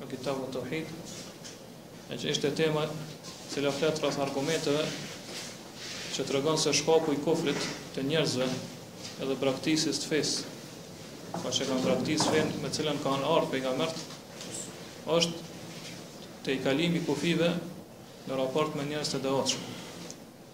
Në Kitabu Tauhid, e që ishte tema e cila flet rreth argumenteve që tregon se shkaku i kufrit të njerëzve edhe braktisjes të fesë, pra që kanë braktis fenë me të cilën kanë ardhur pejgamberët, është tejkalimi i kufijve në raport me njerëz të devotshëm.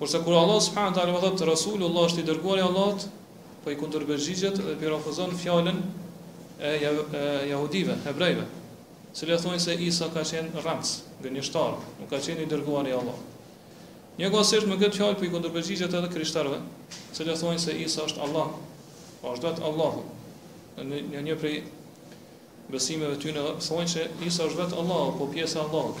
Kurse kur Allah subhanahu wa taala thotë Rasulullah është i dërguari i Allahut, po i kundërpërgjigjet dhe i refuzon fjalën e jehudive, hebrejve, të cilët thonë se Isa ka qenë rrenc, gënjeshtar, nuk ka qenë i dërguari i Allahut. Njëkohësisht me këtë fjalë po i kundërpërgjigjet edhe krishterëve, të cilët thonë se Isa është Allah, apo është vetë Allahu. Në një, një prej besimeve të tyre thonë se Isa është vetë Allahu, apo pjesë e Allahut.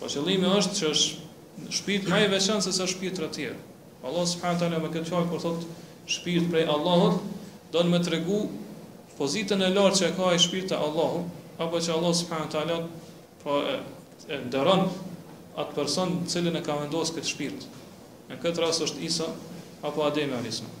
Po qëllimi është që është shpirt më i veçantë se sa shpirtrat e tjerë. Allah subhanahu teala me këtë fjalë kur thot shpirt prej Allahut, don me tregu pozitën e lartë që e ka ai shpirt te Allahu, apo që Allah subhanahu teala po e, e nderon atë person të cilin e ka vendosur këtë shpirt. Në këtë rast është Isa apo Ademi alayhis salam.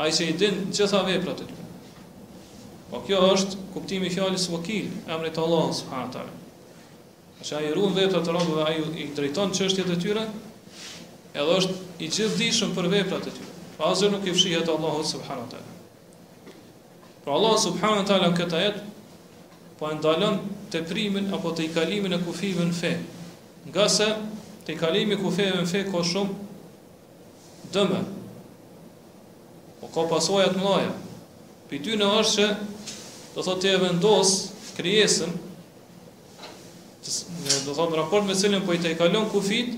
Ai që i din të gjitha veprat e tyre. Po kjo është kuptimi i fjalës wakil, emrit të Allahut subhanahu teala. Që ai i ruan veprat e robëve, ai i drejton çështjet e tyre, edhe është i gjithdijshëm për veprat e tyre. Pra asgjë nuk i fshihet Allahut subhanahu teala. Pra Allah subhanahu teala në këtë ajet po e ndalon teprimin apo tejkalimin e kufijve në fe. Ngase tejkalimi i kufijve në fe ka shumë dëme. Apo ka pasoja të mëdha. Prej tyne është që do thotë ti e vendos krijesën do thotë në raport me të cilën po i tejkalon kufit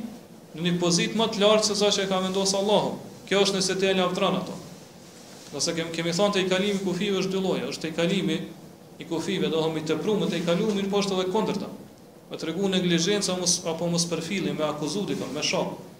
në një pozitë më të lartë se sa që e ka vendosë Allahu. Kjo është nëse ti e lavdron ato. Nëse kem, kemi thonë tejkalimi i kufijve është dy lloje, është tejkalimi i kufijve, do hëmi teprum, tejkalimi mirë po është edhe e kundërta. Me tregu neglizhencë, apo më së me akuzu dikon, me sha.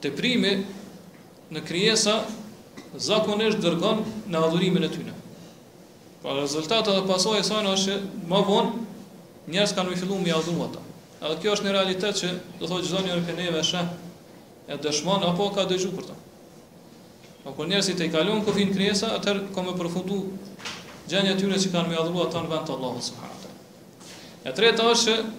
Teprimi në krijesa zakonisht dërgon në adhurimin e tyre. Pra rezultati dhe pasojë e saj është që më vonë njerëzit kanë me fillu me adhuru ata. Edhe kjo është një realitet që do thotë çdo njeri prej neve është e dëshmon apo ka dëgju për ta. Po kur njerëzit e kalojnë kufinë në krijesa, atëherë ka me përfundu gjendja e tyre që kanë me adhuru ata në vend të Allahut subhanahu wa taala. E treta është që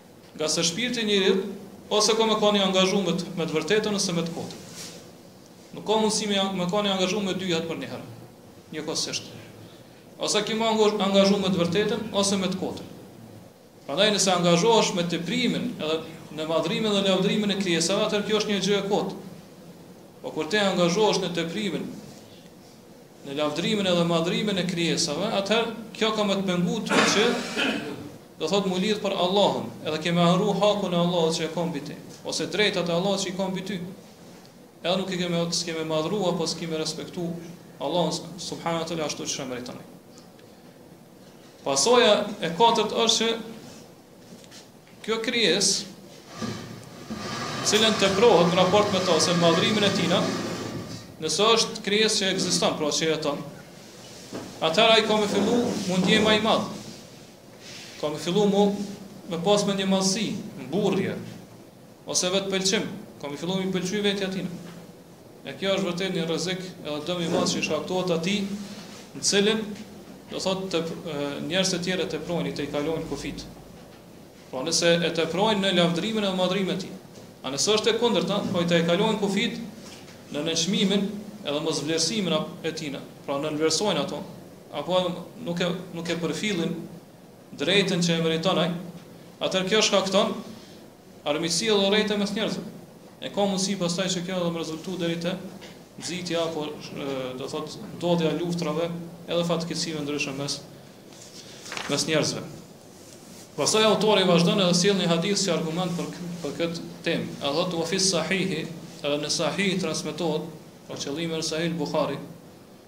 Nga se shpirti i njeriut ose ka me qenë i angazhuar me me të vërtetën ose me të kotën. Nuk ka mundësi me me qenë i angazhuar me dyjat për një herë, njëkohësisht. Ose ke me u angazhu me të vërtetën ose me të kotën. Prandaj nëse angazhohesh me teprimin edhe në madhrimin dhe lavdrimin e krijesave, atëherë kjo është një gjë e kotë. Po kur të angazhohesh në teprimin në lavdrimin edhe madhrimin e krijesave, atëherë kjo ka me të pengu që Do thotë mu lidh për Allahun, edhe ke me harru hakun e Allahut që e ka mbi ty, ose drejtat e Allahut që i ka mbi ty, edhe nuk e ke me, s'ke me madhru apo s'ke me respektu Allahun subhanahu teala ashtu siç e meriton. Pasoja e katërt është që kjo krijesë cilën teprohet në raport me ta ose në madhrimin e tina, nëse është krijesë që ekziston, pra që jeton, atëherë ai ka me fillu m'u ndje ma i madh, Ka me fillu mu me pas mendjemadhësi, mburrje, ose vetëpëlqim, ka me fillu me i pëlqy vetja e tina. E kjo është vërtet një rrezik edhe dëm i madh që i shkaktohet atij, në cilin, do thot njerëzit e tjerë teprojnë, i tejkalojnë kufijtë. Pra nëse e teprojnë në lavdërimin e madhërimin e tij. A nëse është e kundërta, po i tejkalojnë kufijtë në nënçmimin edhe mosvlerësimin e tina, pra e nënvlerësojnë atë, apo edhe nuk e nuk e përfillin drejtën që e meriton ai, atëherë kjo shkakton armiqësi dhe urrejtje mes njerëzve. E ka mundësi pastaj që kjo edhe më rezultu deri te nxitja apo do thotë ndodhja e luftërave edhe fatkeqësive ndryshme mes mes njerëzve. Pastaj autori vazhdon edhe sjell një hadith si argument për për këtë temë. Thotë ue fis-sahihi, edhe në sahih transmetohet, po qëllimi është sahih Buhari,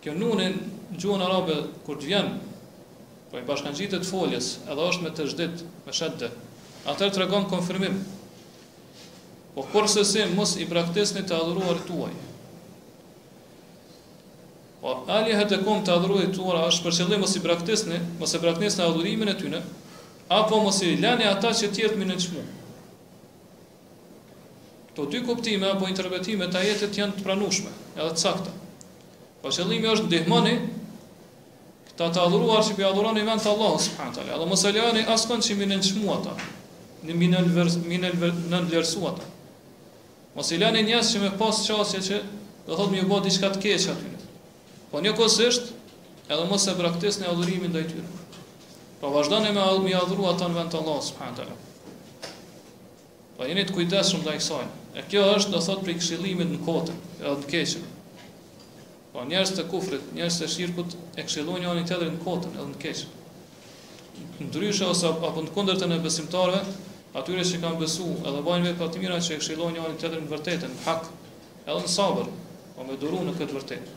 Ky nuni në gjuhën arabe kur të vjen pra i bashkangjitet foljes, edhe është me teshdid, me shedde, atëherë tregon konfirmim. Po kurrsesi mos i braktisni të adhuruarit tuaj. Po aliheteku‌m të adhuruarit tuaj është për qëllim mos i braktisni, mos e braktisni adhurimin e tyre, apo mos i lani ata që tjerë me i nënçmu. Këto dy kuptime apo interpretime të ajetit janë të pranueshme, edhe të sakta. Po qëllimi është ndihmoni këta të adhuruar që i adhuroni vend të Allahut subhanahu wa taala, dhe mos e lejoni askënd që me i nënçmu ata, me i nën me i nënvlerësu ata. Mos i lani njerëz që me pas qasje që do thotë me i bo diçka të keq atyre. Po njëkohësisht edhe mos e braktisni adhurimin ndaj tyre. Po vazhdoni me adhuru ata në vend të Allahut subhanahu wa taala. Pra jeni të kujdesshëm ndaj kësaj. E kjo është do thot prej këshillimit në koten, edhe të keqen. Po pra, njerëzit e kufrit, njerëzit e shirkut e këshillojnë njëri tjetrin në kotë, edhe në keq. Ndryshe ose apo në kundërtën e besimtarëve, atyre që kanë besu, edhe bajnë vepra të mira që e këshillojnë njëri tjetrin në vërtetën, në hak, edhe në sabër, po me duru në këtë vërtetë.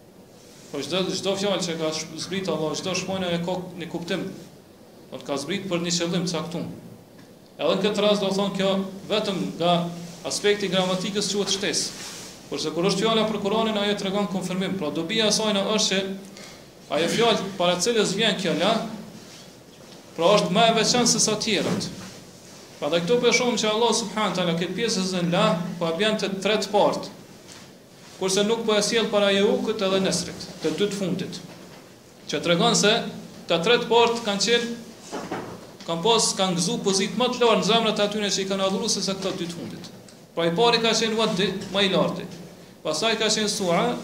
Po çdo çdo fjalë që ka zbrit Allahu, çdo shkronjë ajo ka një kuptim. Do thotë ka zbrit për një qëllim të caktuar. Edhe në këtë rast do të thotë kjo vetëm nga aspekti i gramatikës quhet shtesë. Kurse kur është fjala për Kur'anin, ajo tregon konfirmim. Pra dobia e saj në është se ajo fjalë para cilës vjen kjo la, pra është më e veçantë se sa të tjerat. Pra dhe këtu po shohim se Allah subhanahu taala këtë pjesëzën la, po e bjen te tre të parët. Kurse nuk po e sjell para Jeukut edhe Nesrit, të dy të fundit. Që tregon se këta tre të parët kanë qenë kanë pas kanë gëzu pozitë më të lartë në zemrat e atyre që i kanë adhuruar sesa këto dy të fundit. Pra i pari ka qenë Waddi, më i larti. Pastaj ka qenë Suwa'a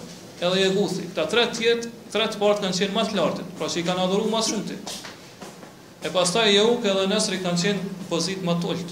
edhe Jeguthi. Këta tre të tjerë, tre të parët kanë qenë më të lartë, pra që i kanë adhuruar më shumë. E pastaj Jeuk edhe Nesri kanë qenë pozitë më të ulët.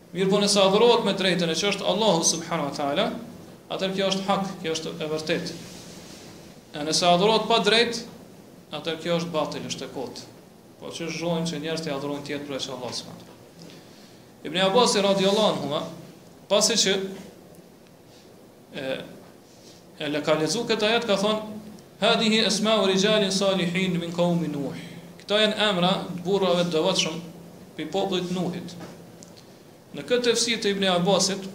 Mirëpo nëse adhurohet me drejtën, e që është Allahu subhanahu wa taala, atëherë kjo është hak, kjo është e vërtetë. E nëse adhurohet pa drejt, atëherë kjo është batil, është e kotë. Po që shohim që njerëzit e adhurojnë tjetër përveç Allahut subhanahu wa taala. Ibn Abbas radhiyallahu anhu, pasi që e e ka lexuar këtë ajet ka thon hadhihi asma'u rijalin salihin min qaumi nuh këto janë emra të burrave të devotshëm pej popullit t'Nuhit në këtë tefsir të ibn Abbasit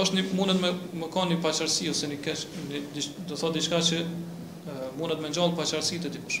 është një mundet me kon një paqartësi ose një kesh një, do me thon diçka që mundet me ngjallë paqartësi te dikush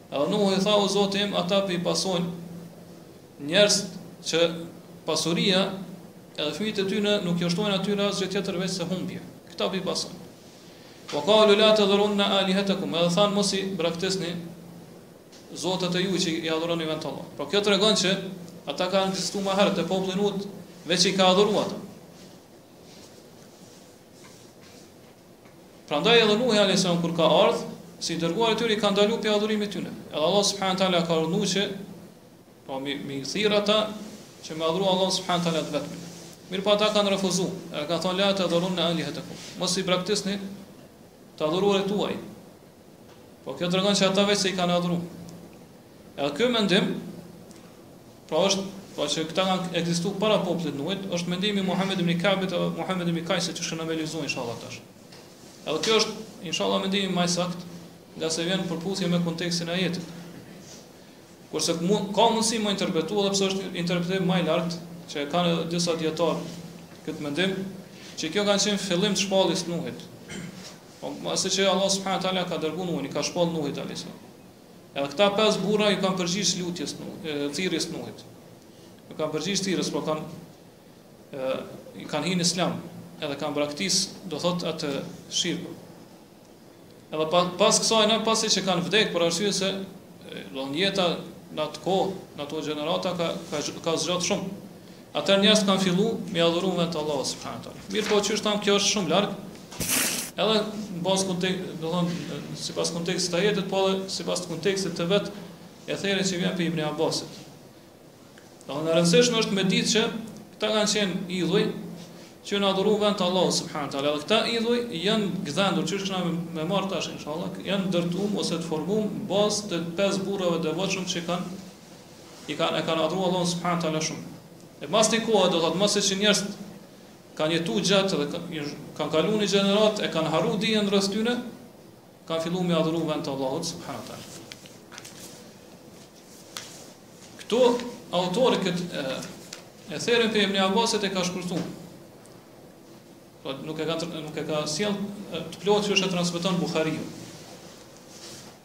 Edhe Nuhu i tha, O Zoti im, ata po i pasojnë njerëzit që pasuria edhe fëmijët e tyre nuk ju shtojnë atyre asgjë tjetër veç se humbje. Këta po i pasojnë. Wa qalu la tadharunna alihatakum, edhe thanë mos i braktisni zotat e juj që i adhuroni veç Allahut. Pra kjo tregon se ata kanë ekzistuar më herët edhe populli i Nuhut veç i ka adhuruar ata. Prandaj edhe Nuhi alayhis salam kur ka ardhur, si i dërguar i tyre i ka ndaluar pej adhurimit të tyre. Edhe Allah subhanahu taala ka urdhëruar që po mi mi thirr ata që me adhuru Allah subhanahu taala të vetëm. Mirëpo ata kanë refuzu, e kanë thonë la tedherunne alihetekum. Mos i braktisni të adhuruarit e tuaj. Po kjo tregon që ata veç se i kanë adhuru. Edhe ky mendim, pra është, pra që këta kanë ekzistuar para popullit Nuhit, është mendimi i Muhammed ibn Kabit dhe Muhammed ibn Kajsit qysh kena me lexuar inshallah tash. Edhe kjo është inshallah mendimi më i saktë, nga se vjen në përputhje me kontekstin e ajetit. Kurse mund ka mundësi me interpretuar edhe pse është interpretim më i largët që e kanë edhe disa dietar këtë mendim, që këta kanë qenë fillim të shpalljes Nuhit. Po masi që Allah subhanahu wa taala ka dërguar Nuhin, ka shpall Nuhit alayhis salam. Edhe këta pesë burra i kanë përgjigjë lutjes, thirrjes së Nuhit. I kanë përgjigjë thirrjes, por kanë i kanë hinë islam, edhe kanë braktis, do thot atë shirku. Edhe pas, pas kësaj në pasi që kanë vdek për arsye se do në jeta në atë kohë, në ato gjenerata ka ka ka zgjat shumë. Atëherë njerëzit kanë filluar me adhuru vend Allahut subhanahu wa taala. Mirpo qysh thamë kjo është shumë larg. Edhe në bazë kontekst, do thonë sipas kontekstit të ajetit, po edhe sipas kontekstit të vet etherit që vjen prej Ibn Abbasit. Do e rëndësishme është me ditë që këta kanë qenë idhuj që janë adhuru vend të Allahu subhanahu taala. Dhe këta idhuj janë gdhendur, qysh kena me, me marr tash inshallah, janë ndërtuar ose të formuar bazë të pesë burrave të devotshëm që kanë i kanë e kanë adhuruar Allahun subhanahu teala shumë. E pas një kohë do thotë masi që njerëz kanë jetu gjatë dhe kanë kan kaluar një gjenerat e kanë harru dijen rreth tyre, kanë filluar me adhuru vend të Allahut subhanahu teala. Këtu autori këtë e, etherin prej Ibn Abbasit e ka shkurtuar. Po nuk e ka nuk e ka sjell të plotë që është e transmeton Buhariu.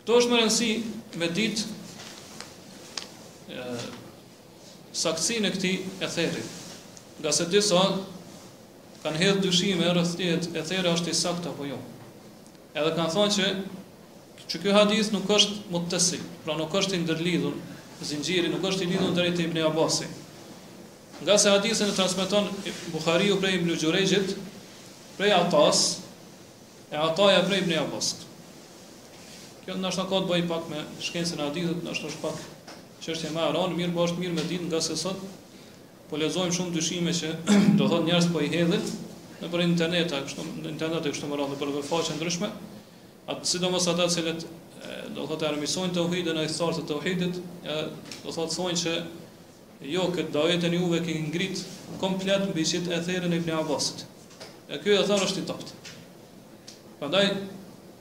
Këtu është me rëndësi me ditë saktësinë e këtij etheri. Nga se disa kanë hedhë dyshime rreth këtij etheri është i saktë apo jo. Edhe kanë thonë që që ky hadith nuk është muttasil, pra nuk është i ndërlidhën, zingjiri nuk është i lidhën deri te Ibn Abasi. Nga se hadithin e transmeton Bukhariu prej Ibn Xhurejxhit, prej Atas, e Ataja prej Ibn Abasit. Kjo ndoshta ka të bëjë pak me shkencën e hadithit, ndoshta është pak çështje më e rëndë, mirëpo është mirë me ditë nga se sot po lexojmë shumë dyshime që do thonë njerëz po i hedhin nëpër internet, a kështu në internet e kështu me radhë nëpër faqe ndryshme, atë sidomos ata cilët do thotë armiqsojnë tauhidin e ithtarët e tauhidit, e do thotë thonë se jo këtë davet i juve është ngrit komplet mbi qit etherin e Ibn Abbasit. E ky ether është i dobët. Prandaj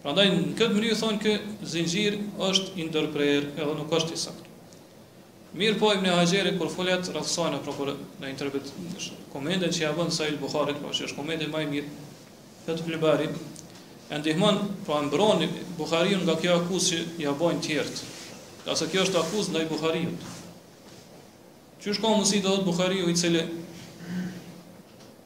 Prandaj në këtë mënyrë thonë ky zinxhir është i ndërprerë edhe nuk është i saktë. Mirpo Ibn Hajeri kur flet rreth saj në propor në interpret komentin që ia bën Sahih Buhari, pra që është komenti më i mirë, Fethul Bari, e ndihmon, pra e mbron Buhariun nga kjo akuzë që ia bëjnë të tjerët. Ngase kjo është akuzë ndaj Buhariut. Qysh ka mundësi të thotë Buhariu i cili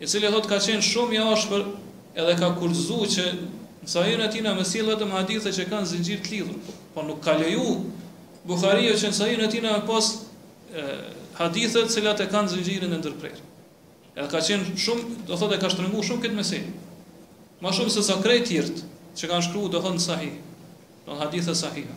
i cili thotë ka qenë shumë i ashpër edhe ka kushtëzu që në sahihun e tij na me sjell vetëm hadithe që kanë zinxhir të lidhur, po nuk ka leju Buhariu që në sahihun e tij me pas hadithe të cilat e kanë zinxhirin e ndërprerë. Edhe ka qenë shumë, do thotë ka shtrënguar shumë këtë meselë. Më shumë se sa krejt tjerët që kanë shkruar do me thënë sahih. Do hadithe sahiha.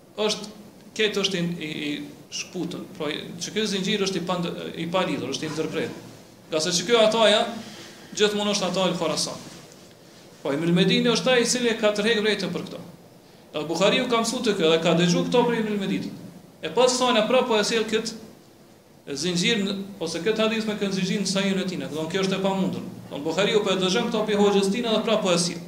Është këtë është i i i shkëputur. Pra që ky zinxhir është i pa i pa lidhur, është i ndërprerë. Ngase që ky ataja gjithmonë është ata al Khorasan. Po Ibn Medini është ai i cili ka tërheq vërejtjen për këto. Dhe Buhariu ka mësuar te ky dhe ka dëgju këto prej Ibn Medini. E pastaj prapë po e sjell kët zinxhir ose kët hadith me kët zinxhir në sahihun e tij. Do të thonë kjo është e pamundur. Don Buhariu po e dëgjon këto prej hoxhës tij dhe prapë po e sjell.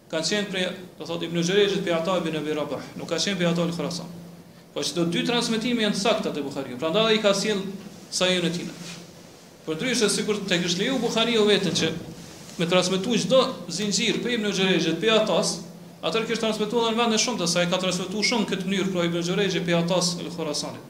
Ka qenë prej, do thotë Ibn Xherejit prej Ata ibn Abi Rabah, nuk ka qenë prej Ata el Khurasan. Po që të dy transmetime janë të sakta te Buhariu, prandaj ai ka sjell sahihun e tij. Përndryshe sikur të kish leju Buhariu veten që me transmetuar çdo zinxhir prej Ibn Xherejit prej Atas, atëherë kish transmetuar në vende shumë se e ka transmetuar shumë këtë mënyrë pra Ibn Xherejit prej Atas el Khurasanit.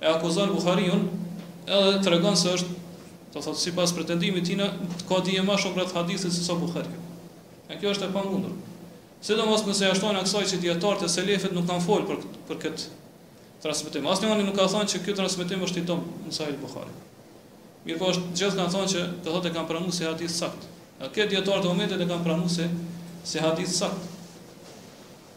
e akuzon Buhariun edhe tregon se është, do thotë, sipas pretendimit tina, ka dije më shumë rreth hadithit se sa Buhariu. E kjo është e pamundur. Sidomos nëse ia shtojnë kësaj që dietarët e selefit nuk kanë folur për për këtë transmetim. Asnjëri nuk ka thënë që ky transmetim është i dobët në Sahih Buhari. Mirpo të gjithë kanë thënë që do thotë e kanë pranuar si hadith sakt. A këta dietarët e umetit e kanë pranuar si si hadith sakt?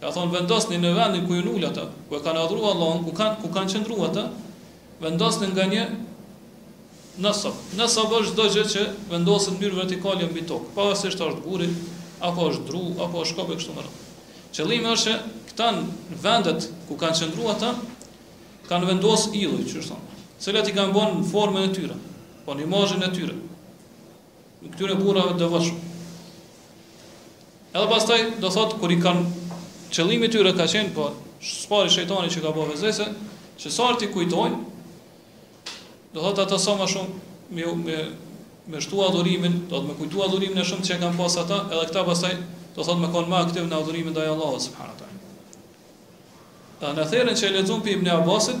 Ka thonë vendosni në vendin ku janë ul ata, ku e kanë adhuru Allahun, ku kanë ku kanë qëndru ata, vendosni nga një nësab. Nësab është çdo gjë që vendoset në mënyrë vertikale mbi tokë, pavarësisht a është guri, apo është dru, apo është shkop e kështu me radhë. Qëllimi është që këta vendet ku kanë qëndru ata, kanë vendos idhuj, do me thonë, cilat i kanë bën formën e tyre, po në imazhin e tyre. Të këtyre burrave të devotshëm. Edhe pastaj do thotë kur i kanë qëllimi i tyre ka qenë po së pari shejtani që ka bë vesvese, që sa t'i kujtojnë, do thotë ata sa më shumë me me me shtu adhurimin, do thotë me kujtu adhurimin e shumë që kanë pas ata, edhe këta pastaj do thotë me kanë më aktiv në adhurimin ndaj Allahut subhanahu teala. Në etherin që e lexon prej Ibn Abbasit,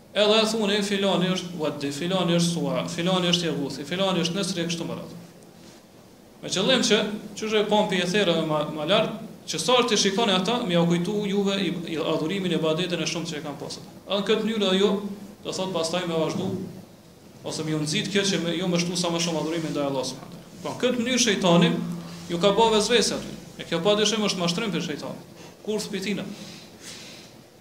Edhe thoni filani është Waddi, filani është Suwa, filani është Jaghuthi, filani është Nesri e kështu me radhë. Me qëllim që, qysh e pamë pe ethereve ma, ma lartë, që sa të shikoni ata, me jau kujtu juve i, i adhurimin e ibadetin e shumtë që e kanë pasë. Edhe në këtë mënyrë dhe ju, do thotë pastaj me vazhdu, ose me ju nxit kjo që me, ju me shtu sa me shumë adhurimin ndaj Allahut subhanehu. Po në këtë mënyrë shejtani, ju ka ba vesvese aty. E kjo padyshim është mashtrim prej shejtanit. Kurth prej tina.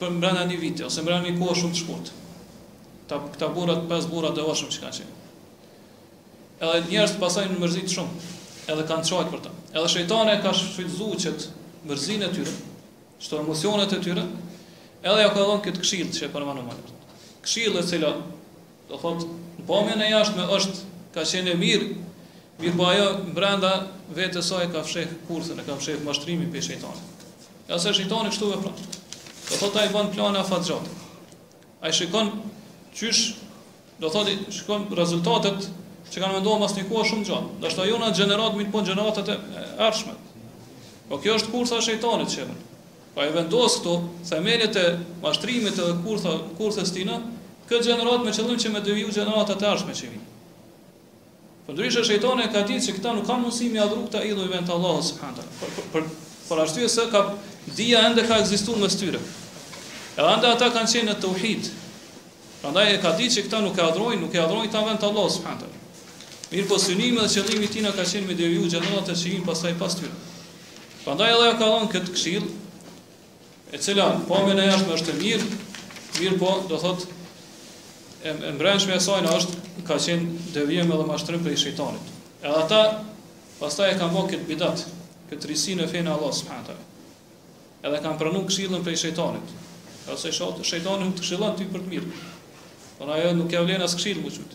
Për mbrenda një viti, ose mbrenda një kohe shumë të shkurtër. Ta, këta burrat, pesë burrat e devotshëm që kanë qenë. Edhe njerëzit pastaj janë mërzit shumë, edhe kanë qajt për ta. Edhe shejtani e ka shfrytëzu këtë mërzinë e tyre, këto emocionet e tyre, edhe ja ka dhënë këtë këshillë që e përmendëm më parë. Këshillë e cila Do thotë, në pamjen e jashtme është ka qenë e mirë, mirëpo ajo brenda vetes saj e ka fsheh kurthin, e ka fsheh mashtrimin prej shejtanit. Pra se shejtani kështu vepron. Do thotë ai bën plane afatgjate. Ai shikon qysh do thotë shikon rezultatet që kanë me ndodh mas një kohe shumë të gjatë. Do thotë jo atë gjeneratë mirëpo gjeneratat e ardhshme. Po kjo është kurtha e shejtanit që e Ai vendos këtu themelet e mashtrimit edhe kurtha, kurthes tij në këtë gjeneratë me qëllim që me deviju gjeneratat e ardhshme që vijnë. Përndryshe shejtani e ka ditë që këta nuk kanë mundësi me i adhuru këta idhuj në vend të Allahu subhanahu taala. Për, për, për, për arsye se ka dija ende ka ekzistuar mes tyre. Edhe ende ata kanë qenë në tauhid. Prandaj e ka ditë që këta nuk e adhurojnë, nuk e adhurojnë këta në vend të Allahu subhanahu taala. Mirëpo synimi dhe qëllimi i tijna ka qenë me deviju gjeneratat që vijnë pastaj pas tyre. Prandaj edhe ja ka dhënë këtë këshillë, e cila pamjen e jashtme është e mirë, mirëpo do thotë e, e mbrendshmja e sajna është ka qenë devijim edhe mashtrim prej shejtanit. Edhe ata pastaj e kanë bërë këtë bidat, këtë risi në fenë e Allahut subhanahu Edhe kanë pranuar këshillën prej shejtanit. Edhe pse shejtani nuk të këshillon ty për të mirë. Por ajo nuk e vlen as këshillë me qujt.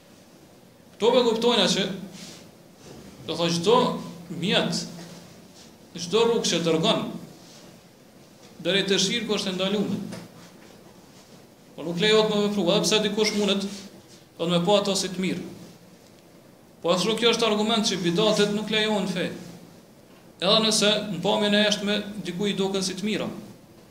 Këtu po e kuptojna që, do thotë çdo mjet, çdo rrugë që dërgon, deri te shirku është e ndalume. Pra nuk lejohet me vepru, edhe pse dikush mundet, do me i pa ato si të mirë. Po ashtu kjo është argument që bidatet nuk lejohen në fe. Edhe nëse në pamjen e jashtme dikujt i duken si të mira.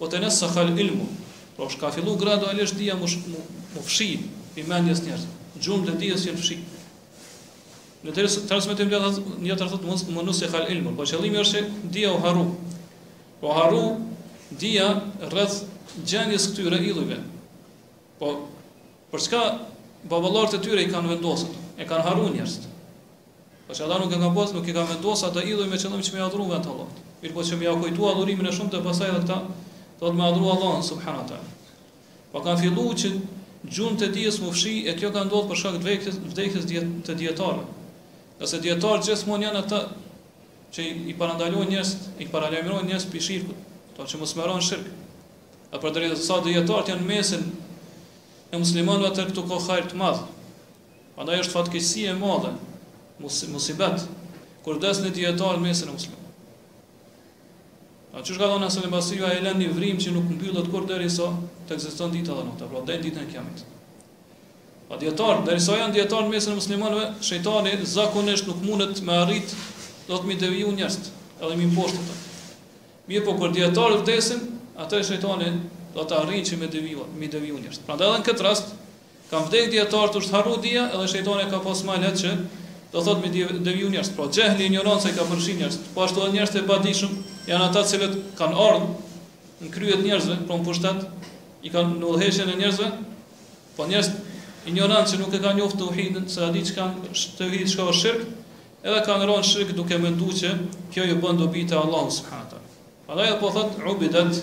Wa tanassakha al ilmu, pra është ka fillu gradualisht dija mu, mu fshi prej mendjes njerëzve. Gjurmët e dijes janë fshi. Në një transmetim dhe një tjetër thotë mos më nusih al ilmu, po qëllimi është që dija u harru. U harru dija rreth gjendjes këtyre idhujve. Po për çka baballarët e tyre i kanë vendosur? E kanë harruar njerëzit. Po që ata nuk e kanë pas, nuk e kanë vendosur ata idhuj me qëllim që me adhuru në vend të Allahut. Mirëpo që me ia kujtu adhurimin e shumtë dhe pastaj edhe këta do thot me adhuru Allahun subhanahu teala. Po ka filluar që gjurmët e dijes m'u fshi e kjo ka ndodhur për shkak të vdekjes, vdekjes të dijetarëve. Se dijetarët gjithmonë janë ata që i parandalojnë njerëz, i paralajmërojnë njerëz për shirkun, ata që mos me ra n'shirk. A përderisa dijetarët janë n'mesin e muslimanëve atë këtu ka hajr të madh. Andaj është fatkeqësi e madhe, musibet, kur vdes një dijetar në mesin e muslimanëve. Ashtu siç ka thon Hasan el Basriu ai lën një vrimë që nuk mbyllet kurrë derisa të ekziston dita dhe nata, pra deri ditën e kiametit. Pra dijetarët, derisa janë dijetarët në mesin e muslimanëve, shejtani zakonisht nuk mundet me arrit do thot m'i deviju njerëzit, edhe m'i mposhtë ata. Mirëpo kur dijetarët vdesin, atëherë shejtani do thot arrin që me deviju, m'i deviju njerëzit. Pra edhe në këtë rast, Kan vdek dijetarët është harru dija edhe shejtani e ka pas ma leht që do thot me deviju njerëzit pra xhehli e injoranca i ka përfshi njerëzit po ashtu edhe njerëz të padijshëm janë ata të cilët kanë ardhur në krye të njerëzve pra në pushtet i kanë në udhëheqjen e njerëzve po njerëz injorantë që nuk e kanë njoftë tauhidin s'e kanë di çka është tauhid çka është shirk edhe kanë rënë n'shirk duke menduar që kjo ju bën dobi te Allahu subhanahu wa taala. Prandaj po thot ubidat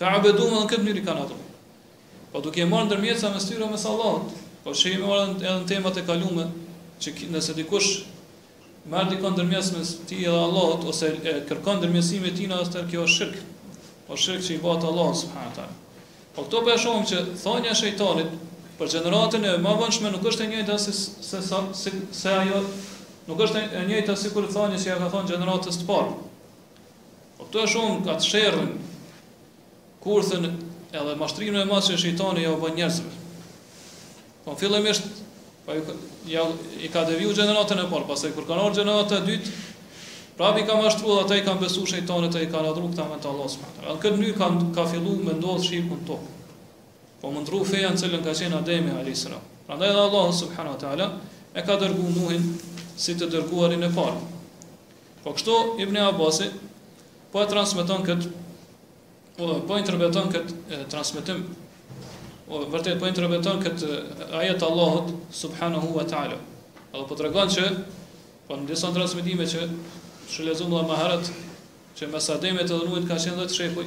Fe abeduhum edhe në këtë mënyrë i kanë adhuruar. Po duke i marrë ndërmjetësa mes tyre mes Allahut. Po e shohim edhe edhe në temat e kaluara që nëse dikush merr dikend ndërmjetës mes tij dhe Allahut ose e kërkon ndërmjetësimin e tij, atëherë kjo është shirk. Po shirk që i bëhet Allahut subhanahu wa taala. Po këto po e shohim që thënia e shejtanit për gjeneratën e mëvonshme nuk është e njëjta se se sa se, se ajo nuk është e njëjta sikur thënia që ia ka thonë gjeneratës të parë. Po këtu e shohim atë sherrin, kurthën edhe mashtrimin e madh që shejtani jau bën njerëzve. Po fillimisht po ja i ka deviju gjeneratën e parë, pastaj kur ka ardhur gjenerata e dytë, prapë i ka mashtruar ata i kanë besuar shejtanit e i kanë adhuruar këta në vend të Allahut subhanahu wa taala. Këtu ka, ka filluar me ndodh shirku në tokë. Po m'u ndrru feja në të cilën ka qenë Ademi alayhis salam. Prandaj edhe Allahu subhanahu wa taala e ka dërguar Nuhin si të dërguarin e parë. Po kështu Ibn Abbasi po e transmeton kët po, po interpreton kët transmetim po vërtet po interpreton kët ajet Allahut subhanahu wa taala. Edhe po tregon që po në disa transmetime që siç lexum edhe ma herët që mes Ademit edhe Nuhit ka qenë 10 shekuj,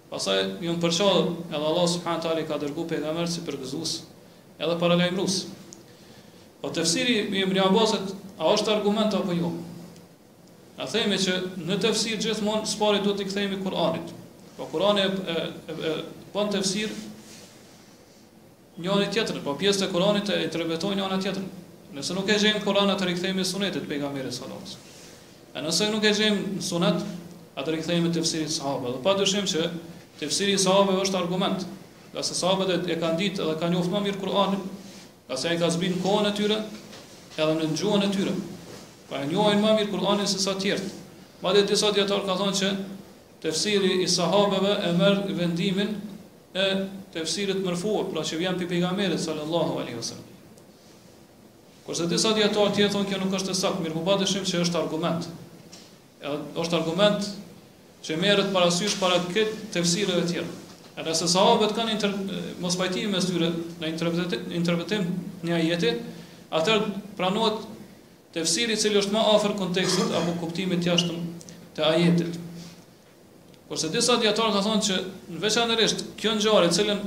Pastaj janë përça edhe Allahu subhanahu wa taala i ka dërgu pejgamberët si përgëzus edhe paralajmërus. Po tefsiri i Ibn Abbasit a është argument apo jo? Na themi që në tefsir gjithmonë s'pari duhet t'i kthehemi Kur'anit. Po Kur'ani e, e, e, e bën tefsir njëra tjetrën, po pjesët e Kuranit interpretojnë njëra tjetrën. Nëse nuk e gjejmë në Kuran atëherë i kthehemi Sunetit të pejgamberit sallallahu alaihi wasallam. E nëse nuk e gjejmë në Sunet, atëherë i kthehemi tefsirit të sahabëve. Dhe padyshim që tefsiri i sahabëve është argument, ngase sahabët e kanë ditë dhe kanë njohur më mirë Kur'anin, ngase ai ka zbritur në kohën e tyre, edhe në gjuhën e tyre. Pra e njohin më mirë Kur'anin sesa të tjerët. Madje disa dijetarë kanë thënë që tefsiri i sahabëve e merr vendimin e tefsirit merfu, pra që vjen prej pejgamberit sallallahu alaihi wasallam. Kurse disa dijetarë tjerë thonë kjo nuk është e saktë, mirëpo padyshim që është argument. E, është argument që merret parasysh para këtë tefsireve tjera. E nëse sahabët kanë inter... mospajtime mes tyre në interpretim, interpretim një ajeti, atëherë pranohet tefsiri i cili është ma afër kontekstit apo kuptimit të jashtëm të ajetit. Kurse disa dijetarë kanë thënë që veçanërisht kjo ngjarje e cilën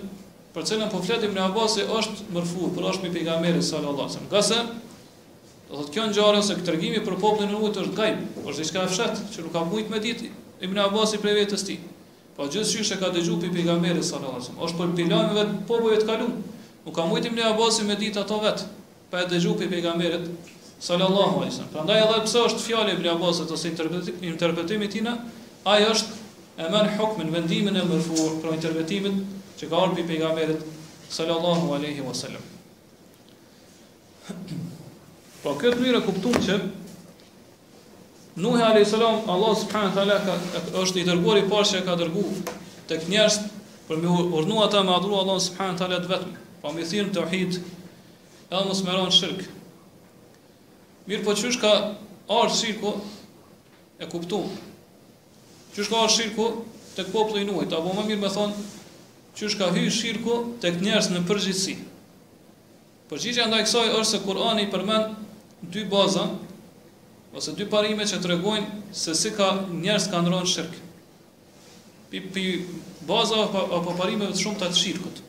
për cilën po flet Ibn Abbasi është merfu, pra është prej pejgamberit sallallahu alajhi wasallam. Ngase do thotë kjo ngjarje se tregimi për popullin e Nuhit është gajb, është diçka e fshehtë që nuk ka mujt me ditë Ibn Abbasi prej vetes tij. Po gjithsesi e ka dëgju pi pejgamberit sallallahu alajhi wasallam, është për fillet të popujve të kaluar. Nuk ka mujt Ibn Abbasi me ditë ato vet. pa e dëgju prej Pejgamberit Sallallahu alejhi ve sellem. Prandaj edhe pse është fjalë e Ibn Abbasit ose interpretimi i tina, ai është e merr hukmin, vendimin e merfu, pra interpretimin që ka ardhur prej Pejgamberit Sallallahu alejhi ve sellem. Pra në këtë mënyrë kuptuam që Nuhi alayhis salam Allahu subhanahu wa taala ka është i dërguar i parë që ka dërgu tek njerëzit për me urdhnu ata me adhuru Allahun subhanahu wa taala të vetëm, pra me thirr në tauhid, edhe mos me rënë shirk. Mirëpo qysh ka ardhë shirku e kuptum. Qysh ka ardhë shirku tek populli i Nuhit, apo më mirë me thonë, qysh ka hy shirku tek njerëzit në përgjithsi. Përgjigja ndaj kësaj është se Kur'ani përmend dy baza ose dy parime që tregojnë se si ka njerëz kanë rënë shirk. Pi, pi baza apo parimeve të shumta të shirkut.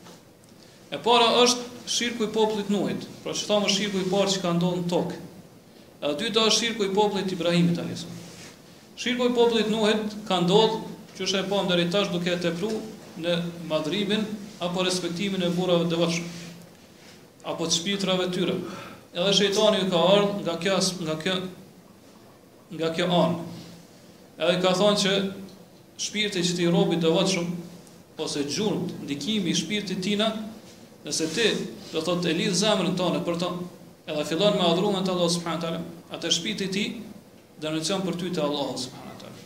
E para është shirku i popullit Nuhit, pra që thamë shirku i parë që ka ndodhur në tokë. E dyta është shirku i popullit Ibrahimit alayhis salam. Shirku i popullit Nuhit ka ndodhur qysh e pamë deri tash duke e tepru në madhrimin apo respektimin e burrave të devotshëm. apo të shpirtrave tyre. Edhe shejtani iu ka ardhë nga kjo, nga kjo, nga kjo anë. Edhe ka thonë që shpirti i atij robi të devotshëm, ose gjurmët, ndikimi i shpirtit tina, nëse ti do thot e lidh zemrën tonde për të, edhe fillon me adhurime te Allahu subhanahu wa taala, atëherë shpirti i tij ndërmjetëson për ty te Allahu subhanahu wa taala.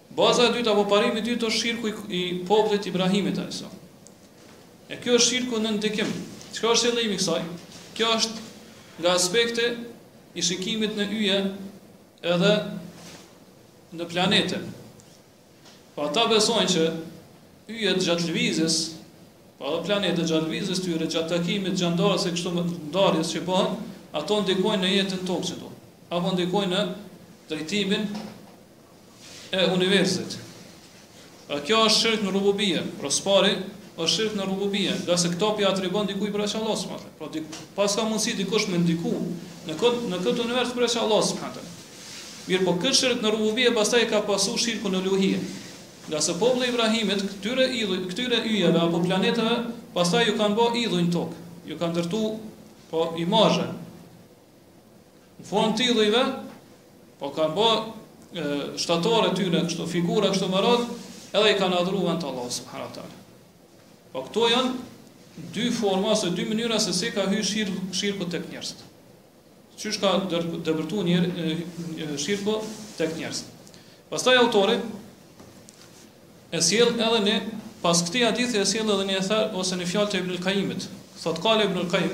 Baza e dytë apo parimi i dytë është shirku i, i popullit Ibrahimit alayhis E kjo është shirku në ndikim. Çka është qëllimi i kësaj? Kjo është nga aspekti i shikimit në yje edhe në planete. Po ata besojnë që yjet gjatë lëvizjes, po edhe planetet gjatë lëvizjes tyre, gjatë takimit, gjatë ndarjes e kështu me, ndarjes që bëhen, ato ndikojnë në jetën n'tokë këtu. Apo ndikojnë në drejtimin e universit. Pra kjo është shirk në rububie, pra s'pari është shirk në rububie, ngase këto p'ia atribuon dikujt përveç Allah subhanahu Pra dik, paska mundësi dikush me ndiku në këtë në këtë univers përveç Allah subhanahu Mirëpo këtë shirk në rububie pastaj e ka pasu shirku në uluhie. Ngase populli i Ibrahimit këtyre idhuj, këtyre yjeve apo planeteve, pastaj ju kanë bo idhuj n'tokë, ju kanë ndërtu po imazhe. Në formë të idhujve, po kanë bo shtatore tyre, kështu figura, kështu me radhë, edhe i kanë adhuru n'vend të Allahut, subhanu ta'ala. Po këto janë dy forma, ose dy mënyra se si ka hy shirk, shirku tek njerëzit. Qysh ka depërtu shirku tek njerëzit. Pastaj autori, e sjell edhe një pas këtij hadithi e sjell edhe një ether ose një fjalë të Ibn Qayyimit. Thotë Kale Ibn Qayyim,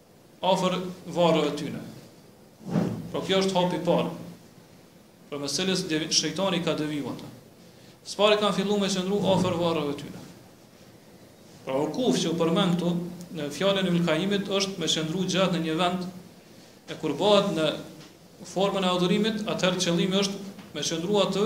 afër varreve tyne. Pra kjo është hapi i parë, përmes së cilës shejtani i ka deviju ata. Së pari kanë fillu me qëndru afër varreve tyne. Pra ukuf që u përmend këtu, në fjalën e Ibnul Kaimit është me qëndru gjatë në një vend, e kur bëhet në formën e adhurimit, atëherë qëllimi është me qëndru atë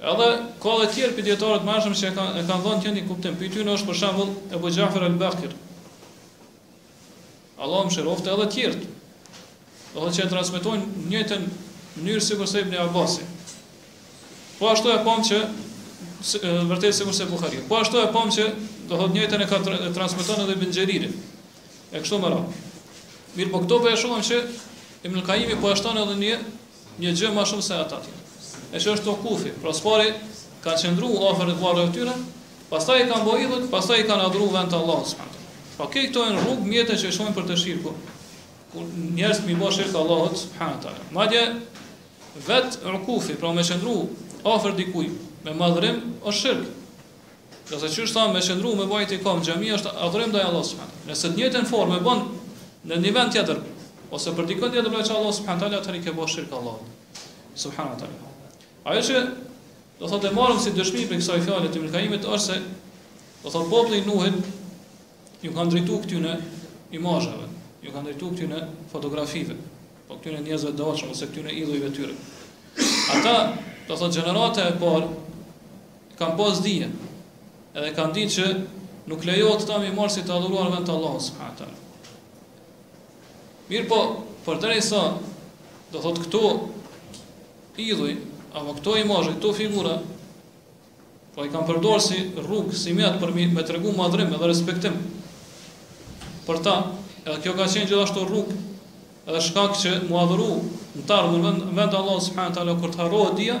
Edhe ka dhe të tjerë prej dijetarëve të mëhershëm që e kanë e kanë dhënë të njëjtin kuptim. Prej tyre është për shembull Ebu Xhafer al-Bakir. Allahu e mëshiroftë edhe të tjerë. Do të thotë që e transmetojnë në të njëjtën mënyrë sikurse Ibn Abbasi. Po ashtu e pamë që vërtet sikurse Buhariu. Po ashtu e pamë që do të thotë të njëjtën e ka transmetu edhe Ibn Xheriri. E kështu me radhë. Mirëpo këtu po e shohim që Ibn Kaimi po e shton edhe një Një gjë më shumë se ata. E që është ukufi, pra s'pari kanë qëndru afër te varret e tyne, pastaj i kanë bo idhujt, pastaj i kanë adhuru n'vend të Allahut, subhanehu te'ala. Pra krejt këto janë rrugë, mjete që i shojnë për te shirku, kur njerëzit me i bo shirk Allahut, subhanehu te'ala. Madje, vetë ukufi, pra me qëndru afër dikujt, me madhërim, është shirk. Nëse qysh thamë me qëndru me bajt itikaf në xhami është adhurim ndaj Allahut subhanahu wa taala. Nëse të njëjtën formë e bën në një vend tjetër ose për dikën tjetër veç Allahut subhanahu wa taala, atëherë i ke bërë shirk Allahut subhanahu wa taala. Ajo që do thotë e marrëm si dëshmi prej kësaj fjale të Ibn Kajjimit është se do thotë populli i Nuhit ju kanë drejtuar këtyne imazheve, ju kanë drejtuar këtyne fotografive, po këtyne njerëzve të dashur ose këtyne idhujve të tyre. Ata do thotë gjenerata e parë Kanë pas dijen, edhe kanë ditë që nuk lejohet këta mi marrë si të adhuruar në vend të Allahut subhanahu taala. Mirëpo, përderisa, do thot këto idhuj, apo këto imazhe, këto figura, po i kanë përdorë si rrugë, si mjet për mi, me tregu madhrim edhe respektim për ta, edhe kjo ka qenë gjithashtu rrugë, edhe shkak që mu adhuru në të ardhmen vend, vend Allah subhanahu taala kur të harrohet dija,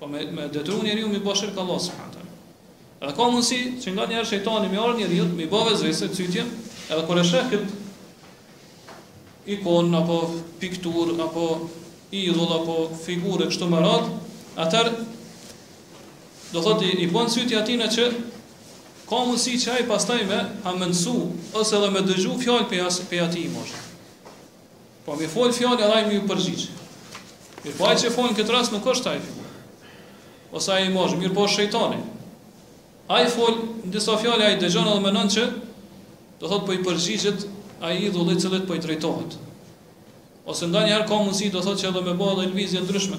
Po me, me detyru njeriu mi bo shirk Allah subhanahu taala. Edhe ka mundësi që nganjëherë shejtani mi ardh njerit, mi bë vesvese cytjen, edhe kur e sheh kët ikonë apo pikturë apo idhull apo figurë kështu me radhë, atëherë do thotë i, i bën cytja atina që ka mundësi që ai pastaj me hamendsu ose edhe me dëgju fjalë prej as, prej atij imazh. Po mi fol fjalë edhe ai me ju përgjigj. Mirëpo ai që fol në këtë rast nuk është ai figur. Ose ai imazh, mirëpo është shejtani. Ai fol disa fjalë ai dëgjon edhe mendon që do thotë po i përgjigjet ai idhulli të cilit po i drejtohet. Ose ndonjëherë ka mundësi do thotë që edhe me bo edhe lëvizje të ndryshme.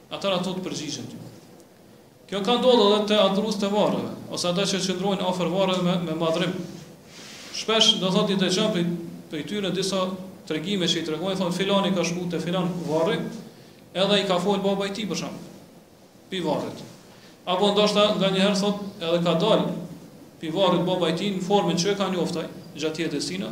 Atëherë ato të përgjigjen ty. Kjo ka ndodhur edhe te adhurues të varreve, ose ata që qëndrojnë afër varreve me, me madhrim. Shpesh do thotë i dëgjojmë prej, prej tyre disa tregime që i tregojnë, thonë filani ka shku te filan varri, edhe i ka fol baba i tij për shembull pi varrit. Apo ndoshta nganjëherë thot edhe ka dalë pi varrit baba i tij në formën që e ka njoft ai gjatë jetës së tina,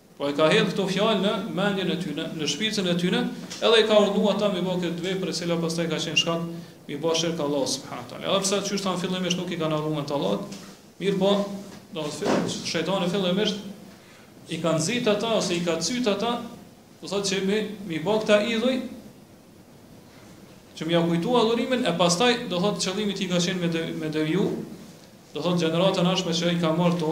Po i ka hedh këto fjalë në mendjen e tyre, në shpirtin e tyre, edhe i ka urdhëruar ata me bë këtë vepër e cila pastaj ka qenë shkak me bë shirk Allah subhanahu taala. Edhe pse qysh thamë fillimisht nuk i kanë adhuruar në vend të Allahut, mirëpo, do të thotë shejtani fillimisht i ka nxit ata ose i ka cyt ata, do thotë që me me bë këta idhuj që me ja kujtu adhurimin e pastaj do thotë qëllimi i tij ka qenë me me deviju, do thotë gjeneratën e ardhshme që i ka marrë to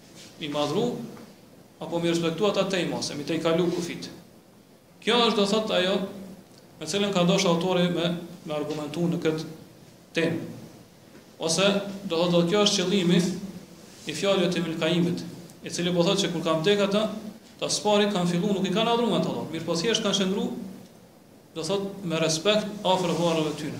mi madhru apo mi respektu ata tej mase, mi tejkalu kufijt. Kjo është do thot ajo me cilën ka dasht autori me, me argumentu në këtë temë. Ose do thot dhe kjo është qëllimi i fjalëve të Ibn Kajjimit, i cili po thot që kur kanë dek ata, ata s'pari kanë fillu nuk i kanë adhru në vend të Allahut, mirëpo thjesht kanë qëndru, do thot me respekt afër varreve tyne.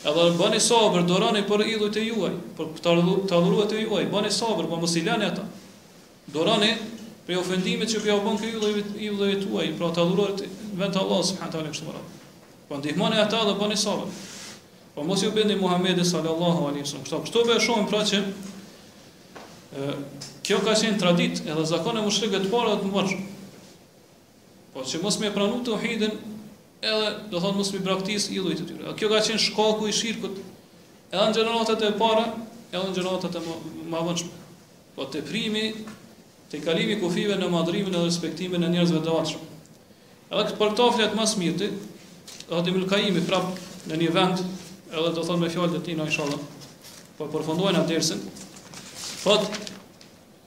Edhe bëni sabër, duroni për idhujt e juaj, për të adhuruat e juaj, bëni sabër, po mos i leni ata. Duroni prej ofendimit që po ja bën ky idhujve, idhujve tuaj, pra të adhuruat veç Allah subhanahu taala kështu më Po ndihmoni ata dhe bëni sabër. Po mos ju bindni Muhamedit sallallahu alaihi wasallam. Kështu, kështu e shohim pra që ë kjo ka qenë traditë edhe zakon e mushrikëve të parë të mbarë. Po që mos me pranu teuhidin, edhe domethënë mos me braktis idhujt e tyre. Kjo ka qenë shkaku i shirkut, edhe në gjeneratat e para, edhe në gjeneratat e mëvonshme. Po teprimi, tejkalimi i kufive në madhërimin e respektimin e njerëzve të devotshëm. Edhe këtë për këta flet më së miri, edhe Ibnul Kajimi prap në një vend, edhe domethënë me fjalët e tina inshallah, po përfundojmë edhe dersin, thotë,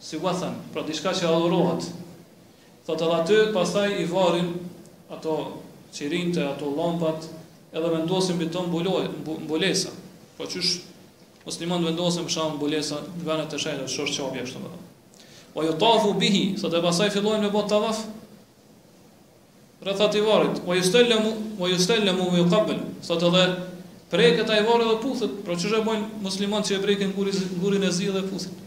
Si wathan, pra diçka që adhurohet. Thotë edhe aty, pastaj i varin ato qirinjtë, ato llampat, edhe vendosin mbi to mbulesa. Pra qysh muslimanët vendosin për shembull mbulesa në vende të shenjta, siç është Qabja kështu më Wa jutafu bihi, thotë pastaj fillojnë me bot tavaf rreth atij varri, wa justelemu, wa justelemu, wa jukabbel, thotë edhe preket ai varri dhe puthet, pra qysh e bojnë muslimanët që e prekin gurin e zi dhe puthet.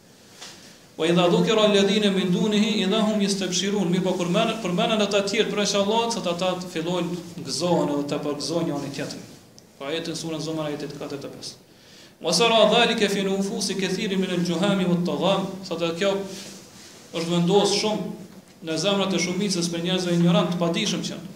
Wa idha dhukira alladhina min dunihi idha hum yastabshirun. Mirëpo kur për përmenden ata të tjerë përveç Allahut, thotë ata fillojnë të gëzohen edhe të përgëzojnë njëri tjetrin. Pra ajetin surën Zumar ajeti 45. Wa sara dhalika fi nufusi kathirin min al-juhhali wat-tagham. Thotë kjo është vendosur shumë në zemrat e shumicës prej njerëzve injorantë, të padijshëm që janë.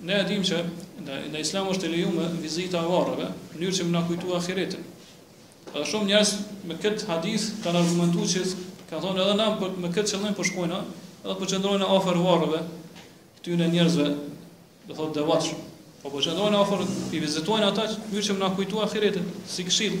Ne e dimë që në Islam është e lejuar vizita e varreve, në mënyrë që me na kujtu ahiretin. Edhe shumë njerëz me këtë hadith kanë argumentuar që kanë thonë edhe na për me këtë qëllim po shkojmë, edhe po qëndrojmë afër varreve të këtyre njerëzve, do të thotë të devotshëm. Po po qëndrojmë afër i vizitojmë ata në mënyrë që me na kujtu ahiretin, si këshill.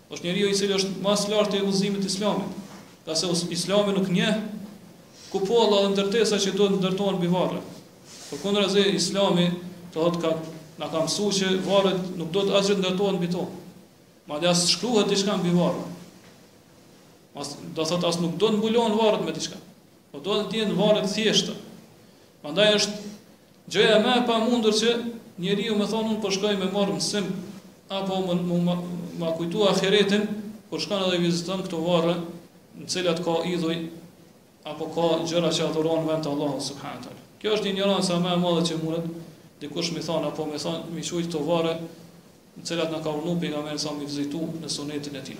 Është njeriu i cili është më së largu udhëzimit të islamit, ngase islami nuk njeh kupola dhe ndërtesa që duhet ndërtohen mbi varre. Përkundrazi, islami thotë ka, na ka mësu që varret nuk duhet asgjë të ndërtohet mbi to. Madje as shkruhet diçka mbi varre. Mas, do të thotë as nuk duhet mbulohen varret me diçka. Po duhet të jenë varret të thjeshta. Prandaj është gjëja më e pamundur që njeriu me thonë unë po shkoj me marr mësim apo me me me, me kujtu ahiretin, por shkon edhe viziton këto varre në të cilat ka idhuj apo ka gjëra që adhurohen në vend të Allahut subhanahu wa taala. Kjo është injoranca më e madhe që mundet dikush me thonë apo me thonë s'janë këto varre të cilat na ka urnu pejgamberi a.s. me i vizitu në sunetin e tij.